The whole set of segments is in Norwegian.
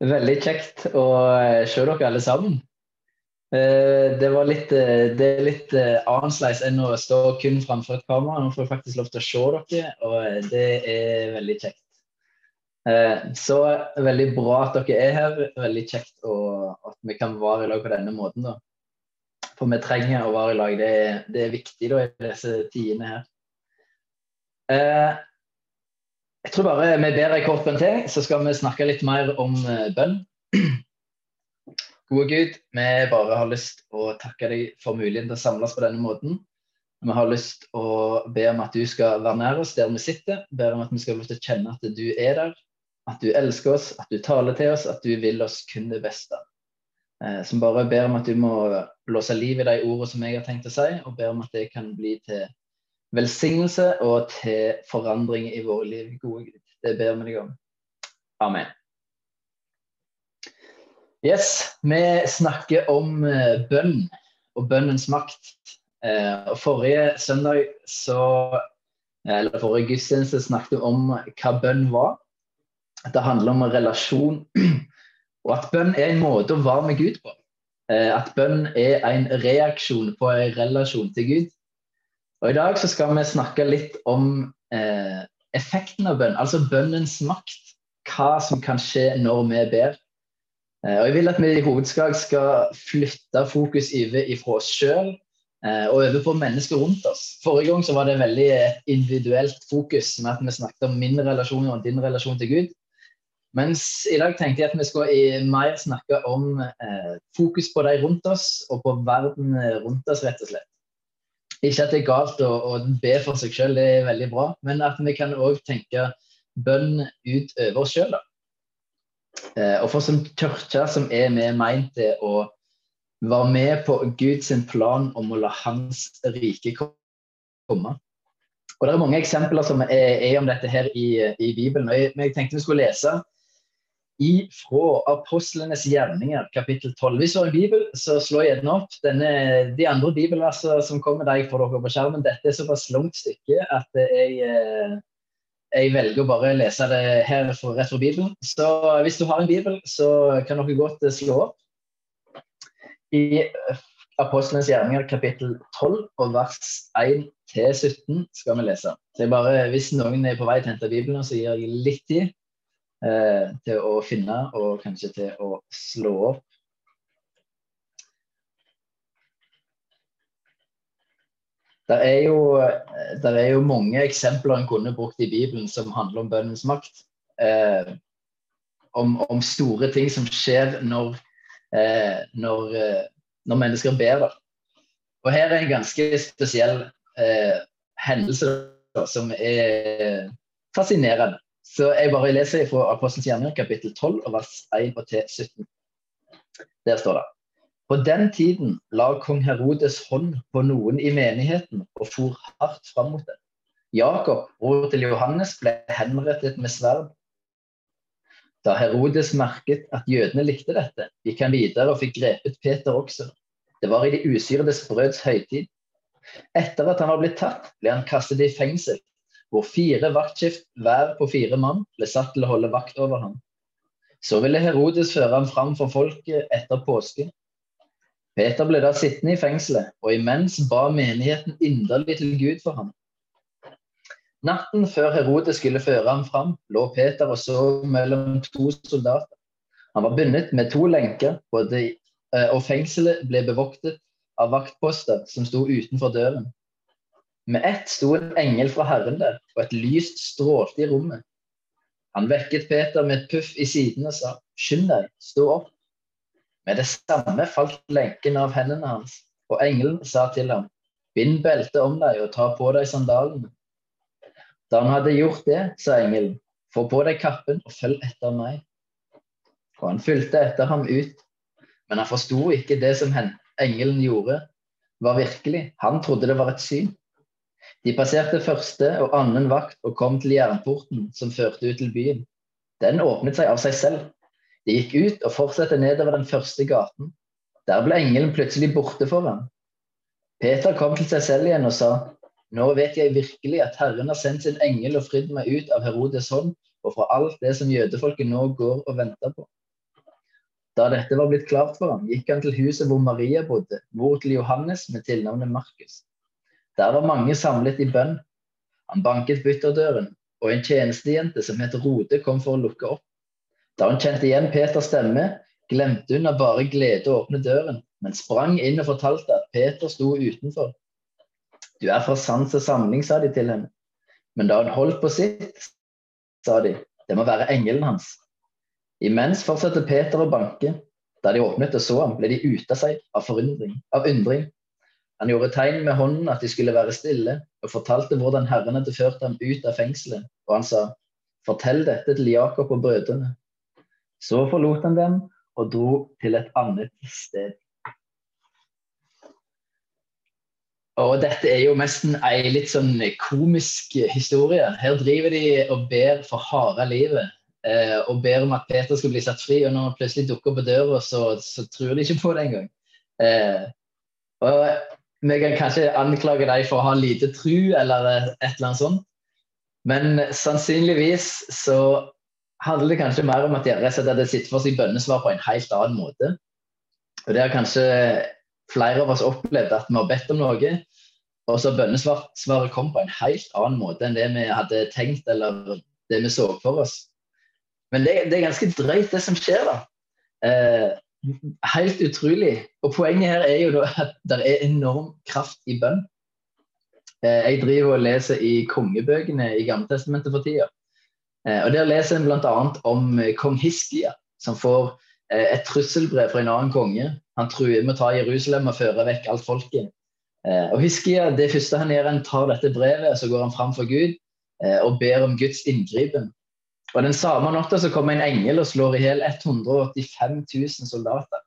Veldig kjekt å eh, se dere alle sammen. Eh, det, litt, eh, det er litt annerledes enn å stå kun framfor et kamera. Nå får jeg faktisk lov til å se dere, og det er veldig kjekt. Så veldig bra at dere er her. Veldig kjekt at vi kan være i lag på denne måten. da. For vi trenger å være i lag. Det det er viktig da, i disse tidene her. Jeg tror bare vi ber ei kort bønn til, så skal vi snakke litt mer om uh, bønn. Gode Gud, vi bare har lyst å takke deg for muligheten til å samles på denne måten. Vi har lyst å be om at du skal være nær oss der vi sitter. Ber om at vi skal få til kjenne at du er der, at du elsker oss, at du taler til oss, at du vil oss kun det beste. Eh, som bare ber om at du må blåse liv i de ordene som jeg har tenkt å si, og ber om at det kan bli til velsignelse og til forandring i våre liv. Gode Gud, det ber vi deg om. Amen. Yes, vi snakker om uh, bønn og bønnens makt. Uh, og Forrige søndag, så, eller forrige gudstjeneste, snakket vi om hva bønn var. Det handler om relasjon, og at bønn er en måte å være med Gud på. At bønn er en reaksjon på en relasjon til Gud. Og I dag så skal vi snakke litt om eh, effekten av bønn, altså bønnens makt. Hva som kan skje når vi ber. Eh, og Jeg vil at vi i hovedsak skal flytte fokus over fra oss sjøl eh, og over på mennesker rundt oss. Forrige gang så var det veldig individuelt fokus, med at vi snakket om min relasjon og din relasjon til Gud. Mens i dag tenkte jeg at vi skal mer snakke om eh, fokus på de rundt oss, og på verden rundt oss, rett og slett. Ikke at det er galt å, å be for seg sjøl, det er veldig bra. Men at vi kan òg tenke bønn ut over oss sjøl. Eh, og for som kirke som er vi meint til å være med på Guds plan om å la Hans rike komme. Og Det er mange eksempler som er, er om dette her i, i Bibelen. og jeg, jeg tenkte vi skulle lese fra apostlenes gjerninger, kapittel 12. Hvis du har en bibel, så slå gjerne opp denne, de andre bibelversene som kommer der får dere på skjermen. Dette er såpass langt stykke at jeg, eh, jeg velger å bare lese det her rett fra Bibelen. Så hvis du har en bibel, så kan dere godt eh, slå opp. I Apostlenes gjerninger kapittel 12 og vers 1 17 skal vi lese. Så jeg bare, Hvis noen er på vei til å hente Bibelen, så gir jeg litt tid eh, til å finne og kanskje til å slå opp. Det er, jo, der er jo mange eksempler en kunne brukt i Bibelen som handler om bønnens makt. Eh, om, om, store ting som skjer når, eh, når, eh, når mennesker ber. Og her er en ganske spesiell eh, hendelse som er fascinerende. Så jeg bare leser fra Apostelens gjerninger, kapittel 12, vers 1 til 17. Der står det. På den tiden la kong Herodes hånd på noen i menigheten og for hardt fram mot dem. Jakob, bror til Johannes, ble henrettet med sverd. Da Herodes merket at jødene likte dette, gikk han videre og fikk grepet Peter også. Det var i de usyrede brøds høytid. Etter at han var blitt tatt, ble han kastet i fengsel hvor fire vaktskift hver på fire mann ble satt til å holde vakt over ham. Så ville Herodes føre ham fram for folket etter påske. Peter ble da sittende i fengselet, og imens ba menigheten inderlig til Gud for ham. Natten før Herodes skulle føre ham fram, lå Peter og så mellom to soldater. Han var bundet med to lenker, eh, og fengselet ble bevoktet av vaktposter som sto utenfor døren. Med ett sto en engel fra Herren der, og et lys strålte i rommet. Han vekket Peter med et puff i siden og sa, Skynd deg, stå opp. Med det samme falt lenken av hendene hans, og engelen sa til ham, Bind beltet om deg og ta på deg sandalene. Da han hadde gjort det, sa engelen, Få på deg kappen og følg etter meg. Og han fulgte etter ham ut, men han forsto ikke det som engelen gjorde, var virkelig. Han trodde det var et syn. De passerte første og annen vakt og kom til jernporten som førte ut til byen. Den åpnet seg av seg selv. De gikk ut og fortsatte nedover den første gaten. Der ble engelen plutselig borte for ham. Peter kom til seg selv igjen og sa, Nå vet jeg virkelig at Herren har sendt sin engel og fridd meg ut av Herodes hånd og fra alt det som jødefolket nå går og venter på. Da dette var blitt klart for ham, gikk han til huset hvor Maria bodde, mor til Johannes med tilnavnet Markus. Der var mange samlet i bønn. Han banket bytterdøren, ytterdøren, og en tjenestejente som het Rode, kom for å lukke opp. Da hun kjente igjen Peters stemme, glemte hun av bare glede å åpne døren, men sprang inn og fortalte at Peter sto utenfor. Du er fra sans og samling, sa de til henne. Men da hun holdt på sitt, sa de, det må være engelen hans. Imens fortsatte Peter å banke. Da de åpnet og så ham, ble de ute av seg av, av undring. Han gjorde tegn med hånden at de skulle være stille, og fortalte hvordan Herren hadde ført ham ut av fengselet. Og han sa, fortell dette til Jakob og brødrene. Så forlot han dem og dro til et annet sted. Og dette er jo nesten ei litt sånn komisk historie. Her driver de og ber for harde livet eh, og ber om at Peter skal bli satt fri. Og når han plutselig dukker på døra, så, så, tror de ikke på det engang. Eh, og vi kan kanskje anklage dem for å ha lite tru eller et eller annet sånt. Men sannsynligvis så handler det kanskje mer om at de hadde sett for seg bønnesvar på en helt annen måte. Og det har kanskje flere av oss opplevd, at vi har bedt om noe, og så bønnesvaret kom på en helt annen måte enn det vi hadde tenkt eller det vi så for oss. Men det, det, er ganske drøyt, det som skjer, da. Eh, helt utrolig. Og poenget her er jo at det er enorm kraft i bønn. Eh, jeg driver og leser i kongebøkene i Gammeltestamentet for tida. Eh, og Der leser en bl.a. om eh, kong Hiskia, som får et trusselbrev fra en annen konge. Han truer med å ta Jerusalem og føre vekk alt folket. Og Hiskia, Det første han gjør, han tar dette brevet så går han fram for Gud og ber om Guds inngripen. Og Den samme natta så kommer en engel og slår i hjel 185 000 soldater.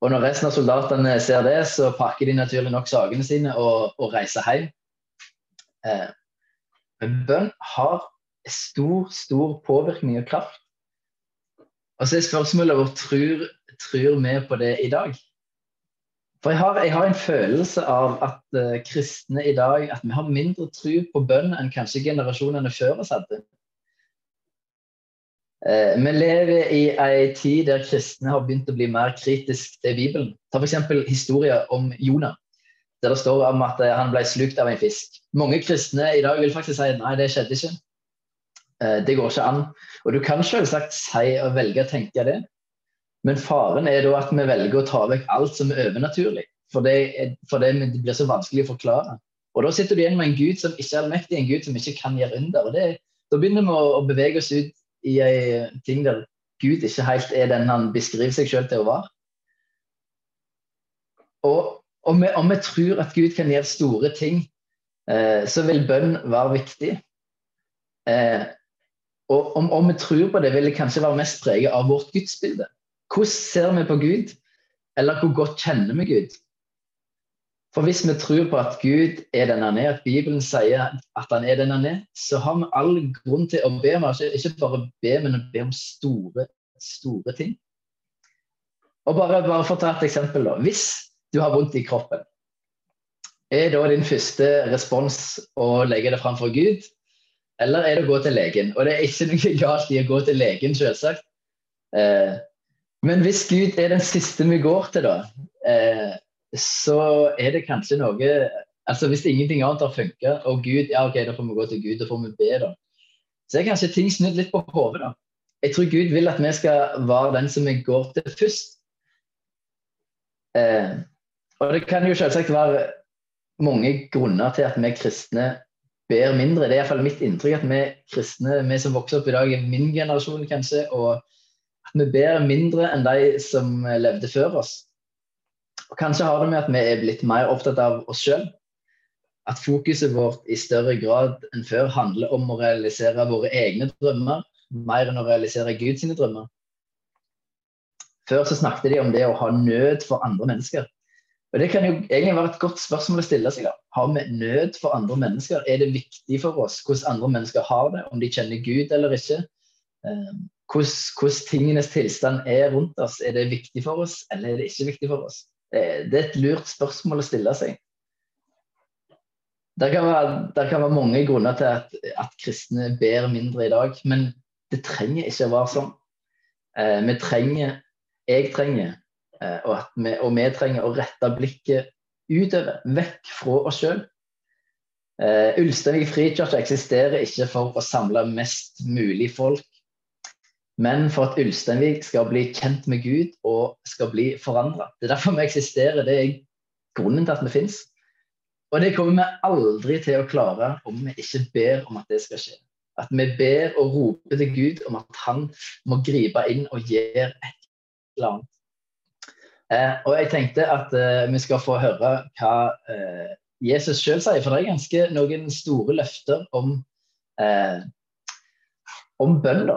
Og Når resten av soldatene ser det, så pakker de naturlig nok sakene sine og, og reiser hjem. Eh, men bønn har stor, stor påvirkning og kraft. Og så er spørsmålet om tror, tror vi på det i dag? For jeg har, jeg har en følelse av at uh, kristne i dag at vi har mindre tro på bønn enn kanskje generasjonene før oss hadde. Eh, vi lever i ei tid der kristne har begynt å bli mer kritisk til Bibelen. Ta f.eks. historien om Jonah, der det står om at eh, han ble slukt av en fisk. Mange kristne i dag vil faktisk si nei, det skjedde ikke. Eh, det går ikke an. Og du kan selvsagt si og velge å tenke det, men faren er da at vi velger å ta vekk alt som er overnaturlig. For det, for det blir så vanskelig å forklare. Og da sitter du igjen med en Gud som ikke er allmektig, en Gud som ikke kan gjøre under. og det, Da begynner vi å, å bevege oss ut i en ting der Gud ikke helt er den han beskriver seg selv til å være. Og om vi, om vi tror at Gud kan gjøre store ting, eh, så vil bønn være viktig. Eh, og om, om, vi tror på det, vil det kanskje være mest preget av vårt gudsbilde. Hvordan ser vi på Gud? Eller hvor godt kjenner vi Gud? For hvis vi tror på at Gud er den han er, at Bibelen sier at han er den han er, så har vi all grunn til å be om altså ikke bare be, men å be om store, store ting. Og bare, bare for å ta et eksempel, da. Hvis du har vondt i kroppen, er da din første respons å legge det fram for Gud, eller er det å gå til legen? Og det er ikke noe galt i å gå til legen, selvsagt. Eh, men hvis Gud er den siste vi går til, da, eh, så er det kanskje noe altså Hvis ingenting annet har funka, og Gud ja ok, da får vi gå til Gud, da får vi be, da. Så er kanskje ting snudd litt på hodet, da. Jeg tror Gud vil at vi skal være den som vi går til først. Eh, og det kan jo selvsagt være mange grunner til at vi kristne ber mindre. Det er iallfall mitt inntrykk at vi kristne, vi som vokser opp i dag, er min generasjon kanskje, og at vi ber mindre enn de som levde før oss. Og Kanskje har det med at vi er blitt mer opptatt av oss sjøl. At fokuset vårt i større grad enn før handler om å realisere våre egne drømmer, mer enn å realisere Guds drømmer. Før så snakket de om det å ha nød for andre mennesker. Og Det kan jo egentlig være et godt spørsmål å stille seg. da. Har vi nød for andre mennesker? Er det viktig for oss hvordan andre mennesker har det, om de kjenner Gud eller ikke? Eh, hvordan, hvordan tingenes tilstand er rundt oss. Er det viktig for oss, eller er det ikke viktig for oss? Eh, det er et lurt spørsmål å stille seg. Det kan være, det kan være mange grunner til at, at, kristne ber mindre i dag, men det trenger ikke å være sånn. Eh, vi trenger jeg trenger, og, vi, og vi trenger å rette blikket utover, vekk fra oss sjøl. Eh, Ulsteinvik frikirke eksisterer ikke for å samle mest mulig folk, men for at Ulsteinvik skal bli kjent med Gud og skal bli forandra. Det er derfor vi eksisterer. Det er grunnen til at vi fins. Og det kommer vi aldri til å klare om vi ikke ber om at det skal skje. At vi ber og roper til Gud om at han må gripe inn og gjøre et eller annet. Eh, og jeg tenkte at eh, vi skal få høre hva eh, Jesus sjøl sier, for det er ganske noen store løfter om, eh, om bønn.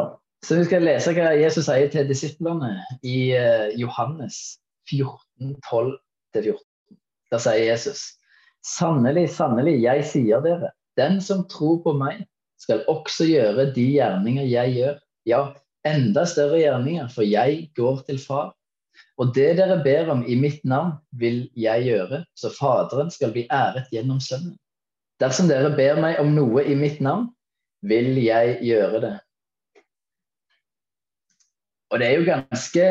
Så vi skal lese hva Jesus sier til disiplene i eh, Johannes 14, 12-14. Der sier Jesus Sannelig, sannelig, jeg sier dere, den som tror på meg, skal også gjøre de gjerninger jeg gjør. Ja, enda større gjerninger, for jeg går til far. Og det dere ber om i mitt navn, vil jeg gjøre, så Faderen skal bli æret gjennom Sønnen. Dersom dere ber meg om noe i mitt navn, vil jeg gjøre det. Og det er jo ganske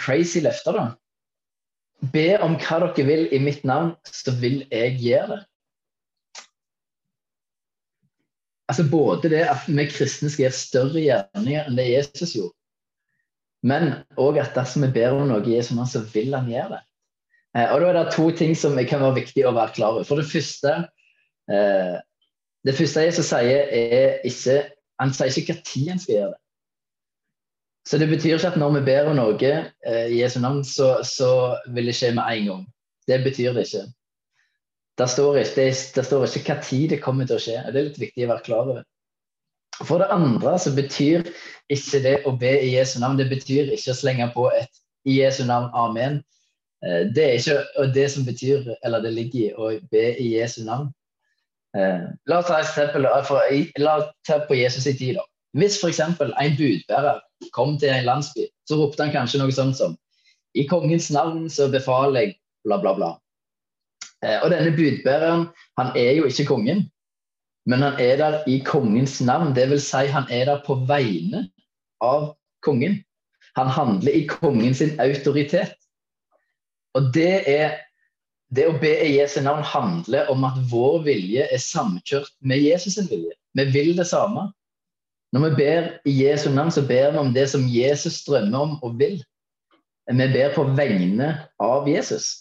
crazy løfter, da. Be om hva dere vil i mitt navn, så vil jeg gjøre det. Altså Både det at vi kristne skal gjøre større gjerninger enn det Jesus gjorde, men òg at dersom vi ber om noe i Jesu navn, så vil han gjøre det. Eh, og Da er det to ting som kan være viktig å være klar over. For det første eh, Det første Jesus sier, er ikke Han sier ikke når han skal gjøre det. Så det betyr ikke at når vi ber om noe eh, i Jesu navn, så, så, vil det skje med en gang. Det betyr det ikke. Det står ikke, det, står ikke hva tid det kommer til å skje. Det er litt viktig å være klar over. For det andre så betyr ikke det å be i Jesu navn, det betyr ikke å slenge på et i Jesu navn, amen. Eh, det er ikke det som betyr, eller det ligger i å be i Jesu navn. Eh, la oss ta et eksempel. La oss ta på Jesus i tid. da. Hvis f.eks. en budbærer kom til en landsby, så ropte han kanskje noe sånt som I kongens navn så befaler jeg bla, bla, bla. Eh, og denne budbæreren, han er jo ikke kongen, men han er der i kongens navn. Det vil si, han er der på vegne av kongen. Han handler i kongens autoritet. Og det er det å be i Jesu navn handler om at vår vilje er samkjørt med Jesus' sin vilje. Vi vil det samme. Når vi ber i Jesu navn, så ber vi om det som Jesus drømmer om og vil. Vi ber på vegne av Jesus.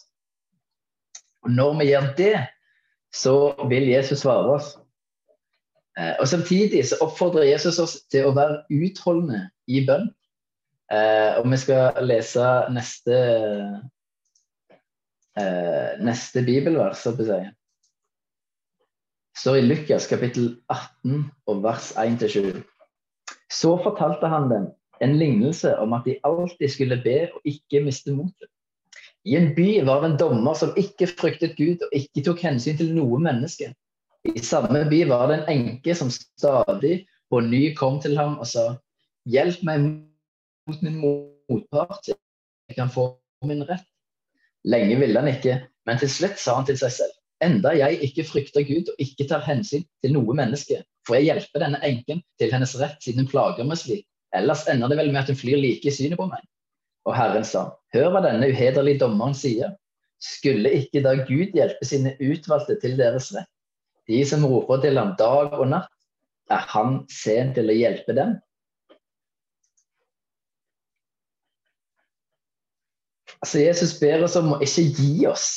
Og når vi gjør det, så vil Jesus svare oss. Eh, og Samtidig så oppfordrer Jesus oss til å være utholdende i bønn. Eh, og vi skal lese neste, eh, neste bibelvers. Så å si. står i Lukas kapittel 18 og vers 1-7. Så fortalte han dem en lignelse om at de alltid skulle be og ikke miste motet. I en by var det en dommer som ikke fryktet Gud og ikke tok hensyn til noe menneske. I samme by var det en enke som stadig på ny kom til ham og sa Hjelp meg mot min motpart, så jeg kan få min rett. Lenge ville han ikke, men til slutt sa han til seg selv Enda jeg ikke frykter Gud og ikke tar hensyn til noe menneske, får jeg hjelpe denne enken til hennes rett siden hun plager meg slik. Ellers ender det vel med at hun flyr like i synet på meg. Og Herren sa, hør hva denne uhederlige dommeren sier. Skulle ikke da Gud hjelpe sine utvalgte til deres rett? De som roper til ham dag og natt, er han sen til å hjelpe dem? Altså Jesus ber oss om å ikke gi oss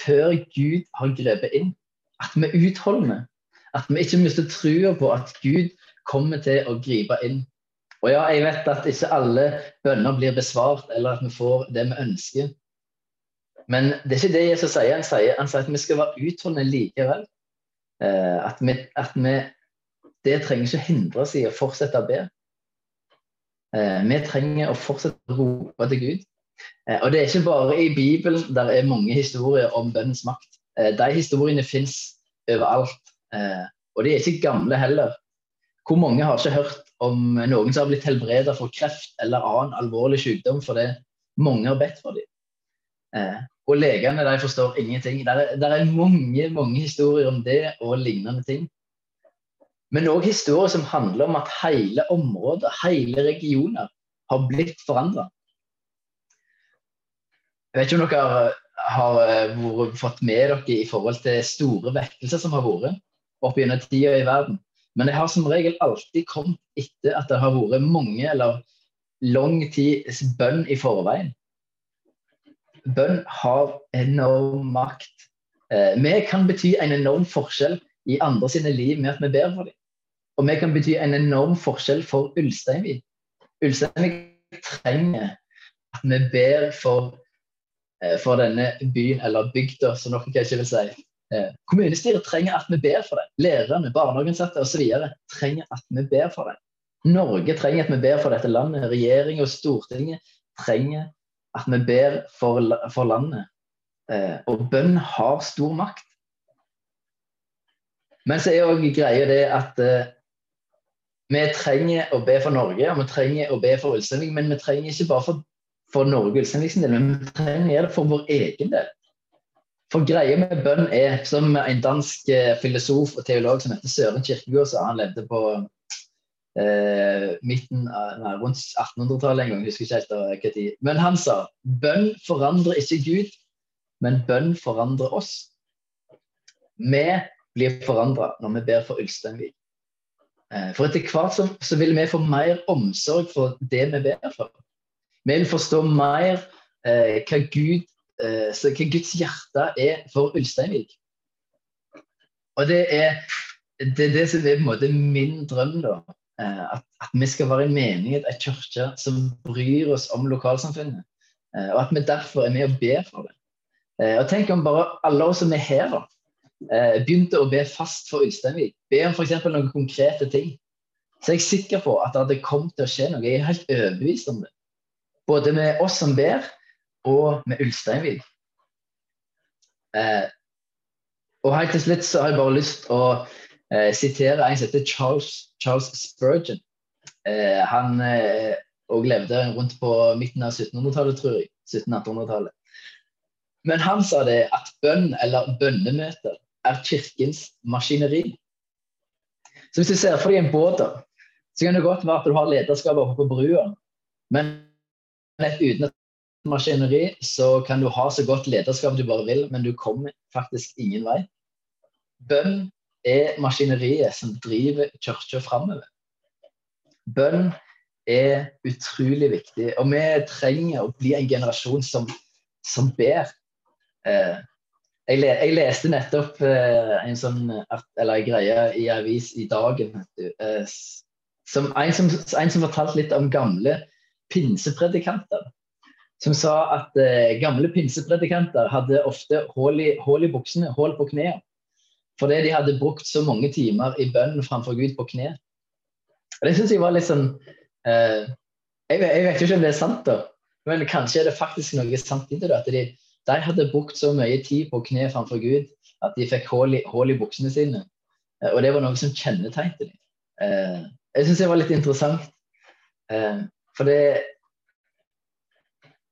før Gud har grepet inn. At vi er utholdende. At vi ikke mister trua på at Gud kommer til å gripe inn. Og ja, jeg vet at ikke alle bønner blir besvart, eller at vi får det vi ønsker. Men det er ikke det Jesus sier. Han sier, han sier at vi skal være utholdende likevel. Eh, at, vi, at vi, Det trenger ikke hindre oss i å fortsette å be. Eh, vi trenger å fortsette å rope til Gud. Eh, og det er ikke bare i Bibelen der er mange historier om bønnens makt. De historiene fins overalt. Eh, og de er ikke gamle heller. Hvor mange har ikke hørt om noen som har blitt helbredet for kreft eller annen alvorlig sykdom fordi mange har bedt for dem? Og legene de forstår ingenting. Det er, er, mange mange historier om det og lignende ting. Men òg historier som handler om at hele områder, hele regioner, har blitt forandra. Jeg vet ikke om dere har, har fått med dere i forhold til store vekkelser som har vært opp gjennom tida i verden. Men det har som regel alltid kommet etter at det har vært mange eller lang tids bønn i forveien. Bønn har enorm makt. Eh, vi kan bety en enorm forskjell i andre sine liv med at vi ber for dem. Og vi kan bety en enorm forskjell for Ulsteinvik. Ulsteinvik trenger at vi ber for, eh, for denne byen, eller bygda, som dere kanskje vil si. Eh, kommunestyret trenger at vi ber for det. Lærerne, barnehageansatte osv. trenger at vi ber for det. Norge trenger at vi ber for dette landet. Regjering og Stortinget trenger at vi ber for, for landet. Eh, og bønn har stor makt. Men så er òg greia det at eh, vi trenger å be for Norge, og vi trenger å be for Ulsteinvik. Men vi trenger ikke bare for, for Norge og Ulsteinvik sin del, men vi trenger å gjøre det for vår egen del. For greia med bønn er, som en dansk eh, filosof og teolog som heter Søren Kirkegård sa, han levde på eh, midten av, nei, rundt 1800-tallet en gang, husker ikke helt hva tid. Men han sa bønn forandrer ikke Gud, men bønn forandrer oss. Vi blir forandra når vi ber for Ulsteinvik. Eh, for etter hvert så, så, vil vi få mer omsorg for det vi ber for. Vi vil forstå mer eh, hva, Gud, eh, så, hva Guds hjerte er for Ulsteinvik. Og det er det, er det som er på en måte min drøm, da. Eh, at, at, vi skal være en menighet, en kirke, som bryr oss om lokalsamfunnet. Eh, og at vi derfor er med og ber for det. Eh, og tenk om bare alle oss som er her, da, begynte å be fast for Ulsteinvik. Be om f.eks. noen konkrete ting. Så er jeg sikker på at det hadde kommet til å skje noe. Jeg er helt overbevist om det. Både med oss som ber, og med Ulsteinvik. Eh, og helt til slutt så har jeg bare lyst å eh, sitere en som heter Charles, Charles Spurgeon. Eh, han òg eh, levde rundt på midten av 1700-tallet, tror jeg. 1700-1800-tallet. Men han sa det at bønn, eller bønnemøter, er kirkens maskineri. Så hvis du ser for deg en båt, så kan det godt være at du har lederskap oppe på brua. Men uten et maskineri så kan du ha så godt lederskap du bare vil, men du kommer faktisk ingen vei. Bønn er maskineriet som driver kirka framover. Bønn er utrolig viktig, og vi trenger å bli en generasjon som, som ber. Eh, jeg, le, jeg, leste nettopp eh, en sånn eller en greie i avis i dagen eh, som en, som, en som fortalte litt om gamle pinsepredikanter. Som sa at eh, gamle pinsepredikanter hadde ofte hull i, i buksene, hull på knærne. Fordi de hadde brukt så mange timer i bønn framfor Gud på kne. Og Det syns jeg var litt sånn eh, jeg, jeg, vet, ikke om det er sant, da. Men kanskje er det faktisk noe sant i det. At de, de, hadde brukt så mye tid på kne framfor Gud at de fikk hull i, i buksene sine. Eh, og det var noe som kjennetegnet dem. Eh, jeg syns det var litt interessant. Eh, for det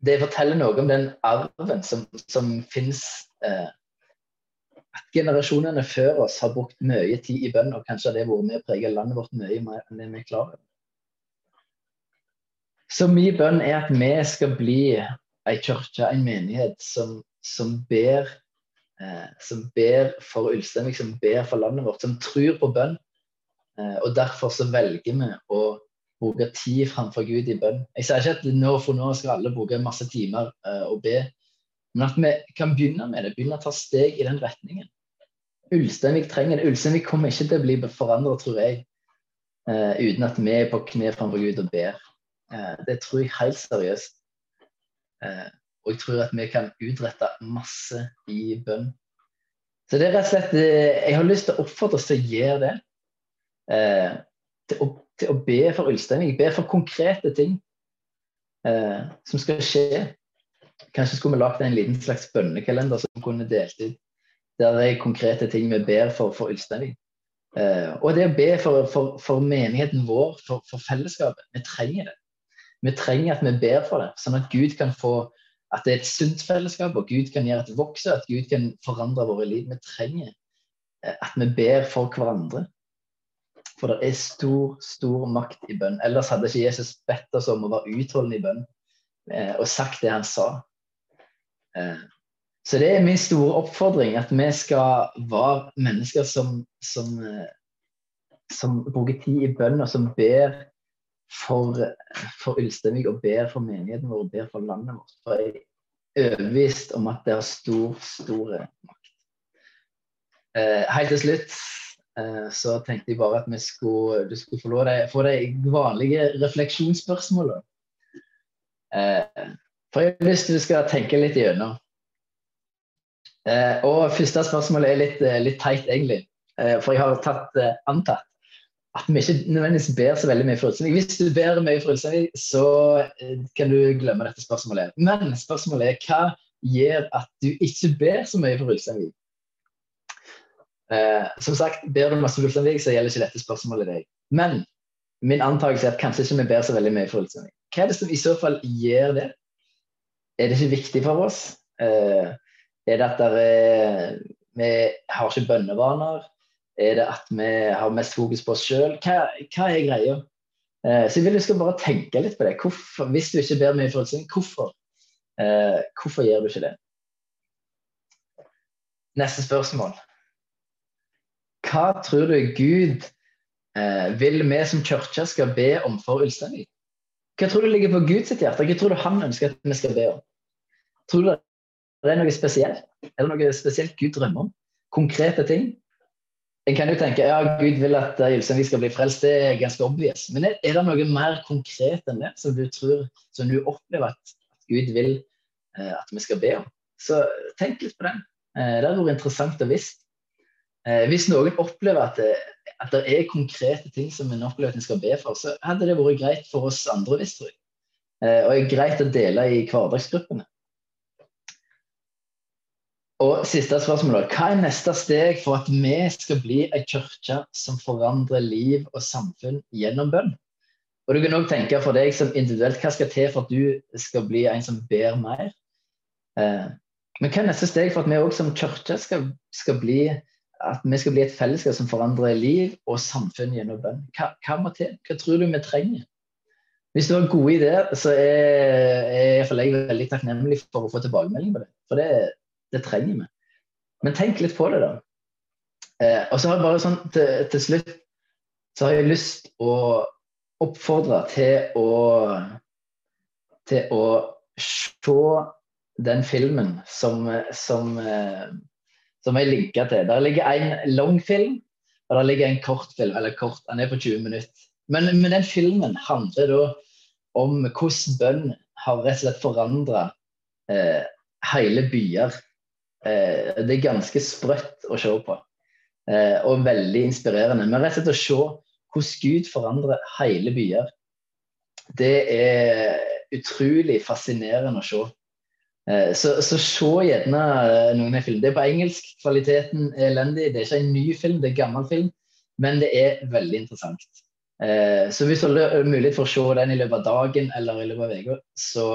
det forteller noe om den arven som, som finnes eh, at generasjonene før oss har brukt mye tid i bønn, og kanskje har det vært med å prege landet vårt mye mer enn vi er klar. Så min bønn er at vi skal bli ei kirke, en menighet, som, som, ber, eh, som ber for Ulsteinvik, som ber for landet vårt, som tror på bønn. Eh, og derfor så velger vi å bruke tid framfor Gud i bønn. Jeg sier ikke at nå for nå skal alle bruke masse timer uh, og be, men at vi kan begynne med det, begynne å ta steg i den retningen. Ulsteinvik trenger det. Ulsteinvik kommer ikke til å bli forandret, tror jeg, uh, uten at vi er på kne framfor Gud og ber. Uh, det tror jeg helt seriøst. Uh, og jeg tror at vi kan utrette masse i bønn. Så det er rett og slett Jeg har lyst til å oppfordre oss til å gjøre det. Til å, til, å, be for Ulsteinvik. Be for konkrete ting som skal skje. Kanskje skulle vi lagd en liten slags bønnekalender som kunne delt ut. Der det er konkrete ting vi ber for, for Ulsteinvik. Eh, og det å be for, for, for menigheten vår, for, for, fellesskapet. Vi trenger det. Vi trenger at vi ber for det, sånn at Gud kan få at det er et sunt fellesskap, og Gud kan gjøre at det vokser, at Gud kan forandre våre liv. Vi trenger eh, at vi ber for hverandre. For det er stor, stor makt i bønn. Ellers hadde ikke Jesus bedt oss om å være utholdende i bønn eh, og sagt det han sa. Eh, så det er min store oppfordring, at vi skal være mennesker som, som, eh, som bruker tid i bønn, og som ber for, for Ulsteinvik, og ber for menigheten vår, og ber for landet vårt. For jeg er overbevist om at det har stor, stor makt. Eh, helt til slutt så tenkte jeg bare at vi skulle, du skulle få, lov få de vanlige refleksjonsspørsmålene. Eh, for jeg har lyst til at du skal tenke litt igjennom. Eh, og første spørsmål er litt, eh, litt teit, egentlig. Eh, for jeg har tatt, eh, antatt at vi ikke nødvendigvis ber så veldig mye for Ulsteinvik. Hvis du ber mye for Ulsteinvik, så eh, kan du glemme dette spørsmålet. Men spørsmålet er hva gjør at du ikke ber så mye for Ulsteinvik? Eh, som sagt, ber du masse for Ulsteinvik, så gjelder ikke dette spørsmålet deg. Men min antakelse er at kanskje ikke vi ber så veldig mye for Ulsteinvik. Hva er det som i så fall gjør det? Er det ikke viktig for oss? Eh, er det at er, vi har ikke bønnevaner? Er det at vi har mest fokus på oss sjøl? Hva, hva, er greia? Eh, så jeg vil du skal bare tenke litt på det. Hvorfor, hvis du ikke ber mye for forutsetning, hvorfor? Eh, hvorfor gjør du ikke det? Neste spørsmål. Hva tror du Gud eh, vil vi som kirke skal be om for Ulsteinvik? Hva tror du ligger på Guds hjerte? Hva tror du han ønsker at vi skal be om? Tror du det er noe spesielt? Er det noe spesielt Gud drømmer om? Konkrete ting? En kan jo tenke ja, Gud vil at Ulsteinvik skal bli frelst, det er ganske obvious. Men er, det noe mer konkret enn det som du tror, som du opplever at, Gud vil eh, at vi skal be om? Så tenk litt på den. Eh, det hadde vært interessant å visst. Eh, hvis noen opplever at det, at det, er konkrete ting som en opplever at en skal be for, så hadde det vært greit for oss andre, visst tror jeg. Eh, og er greit å dele i hverdagsgruppene. Og siste spørsmål. Hva er neste steg for at vi skal bli ei kirke som forandrer liv og samfunn gjennom bønn? Og du kan òg tenke for deg som individuelt, Hva skal til for at du skal bli en som ber mer? Eh, men hva er neste steg for at vi òg som kirke skal, skal, bli at vi skal bli et fellesskap som forandrer liv og samfunn gjennom bønn? Hva, hva til? Hva tror du vi trenger? Hvis du har gode ideer, så er, er jeg veldig takknemlig for å få tilbakemelding på det. For det, det trenger vi. Men tenk litt på det, da. Eh, og så har jeg bare sånn til, til, slutt så har jeg lyst å oppfordre til å til å se den filmen som, som, eh, som jeg linka til. Der ligger en lang film, og der ligger en kort film. Eller kort, den er på 20 minutter. Men, men den filmen handler da om hvordan bønn har rett og slett forandra eh, hele byer Eh, det er ganske sprøtt å se på. Eh, og veldig inspirerende. Men rett og slett å se hvordan Gud forandrer hele byer. Det er utrolig fascinerende å se. Eh, så, så se gjerne noen av filmene. Det er på engelsk. Kvaliteten er elendig. Det er ikke en ny film, det er en gammel film. Men det er veldig interessant. Så hvis du har mulighet for å se den i løpet av dagen eller i løpet av uka, så,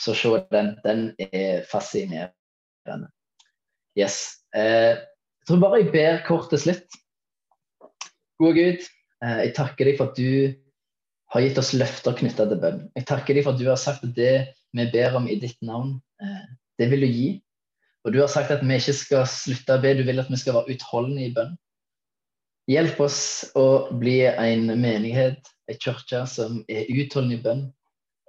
så se den. Den er fascinerende. Yes. Eh, jeg tror bare jeg ber kort til slutt. Gode Gud, eh, jeg takker deg for at du har gitt oss løfter knytta til bønn. Jeg takker deg for at du har sagt at det vi ber om i ditt navn, eh, det vil du gi. Og du har sagt at vi ikke skal slutte å be, du vil at vi skal være utholdende i bønn. Hjelp oss å bli en menighet, en kirke, som er utholdende i bønn.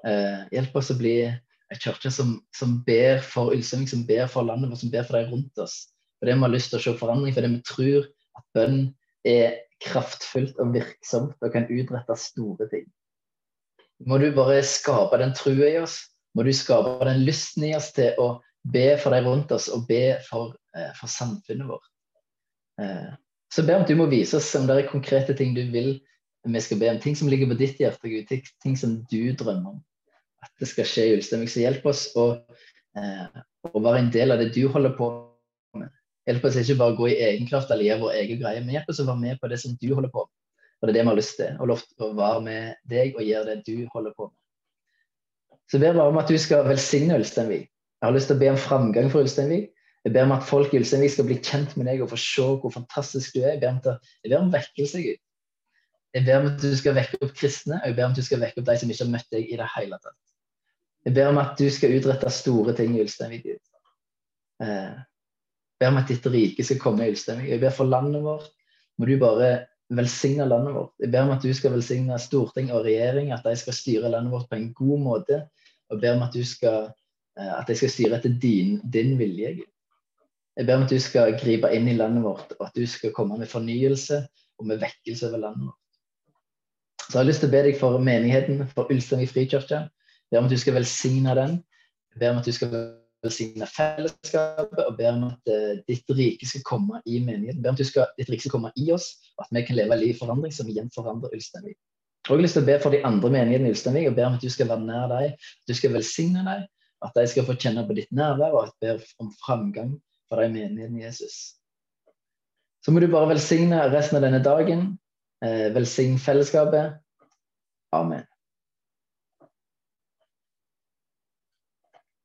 Eh, hjelp oss å bli en kirke som, som, ber for Ulsteinvik, som ber for landet vårt, som ber for de rundt oss. Fordi vi har lyst til å se forandring, fordi vi tror at bønn er kraftfullt og virksomt og kan utrette store ting. Må du bare skape den trua i oss. Må du skape den lysten i oss til å be for de rundt oss og be for, eh, for samfunnet vårt. Eh, så be om at du må vise oss om det er konkrete ting du vil vi skal be om. Ting som ligger på ditt hjerte, Gud. Ting som du drømmer om at det skal skje i Ulsteinvik. Så hjelp oss å, eh, å, være en del av det du holder på med. Hjelp oss ikke bare å gå i egen kraft eller gjøre vår egen greie, men hjelp oss å være med på det som du holder på med. Og det er det vi har lyst til. Og lov å være med deg og gjøre det du holder på med. Så jeg ber bare om at du skal velsigne Ulsteinvik. Jeg har lyst til å be om framgang for Ulsteinvik. Jeg ber om at folk i Ulsteinvik skal bli kjent med deg og få se hvor fantastisk du er. Jeg ber om, til, jeg ber om vekkelse, Gud. Jeg ber om at du skal vekke opp kristne, og jeg ber om at du skal vekke opp de som ikke har møtt deg i det hele tatt. Jeg ber om at du skal utrette store ting i Ulsteinvik. Jeg ber om at ditt rike skal komme i Ulsteinvik. Jeg ber for landet vårt. Må du bare velsigne landet vårt. Jeg ber om at du skal velsigne storting og regjering, at de skal styre landet vårt på en god måte. Og ber om at, du skal, eh, at de skal styre etter din, din vilje. Jeg ber om at du skal gripe inn i landet vårt, og at du skal komme med fornyelse og med vekkelse over landet vårt. Så jeg har lyst til å be deg for menigheten, for Ulsteinvik frikirke. Jeg ber om at du skal velsigne den. Jeg ber om at du skal velsigne fellesskapet og ber om at uh, ditt rike skal komme i menigheten. Jeg ber om at skal, ditt rike skal komme i oss, at vi kan leve liv i forandring som igjen forandrer Ulsteinvik. Jeg har lyst til å be for de andre menighetene i Ulsteinvik og ber om at du skal være nær dem, at du skal velsigne dem, at de skal få kjenne på ditt nærvær, og at jeg ber om framgang for de menighetene, Jesus. Så må du bare velsigne resten av denne dagen. Eh, velsign fellesskapet. Amen.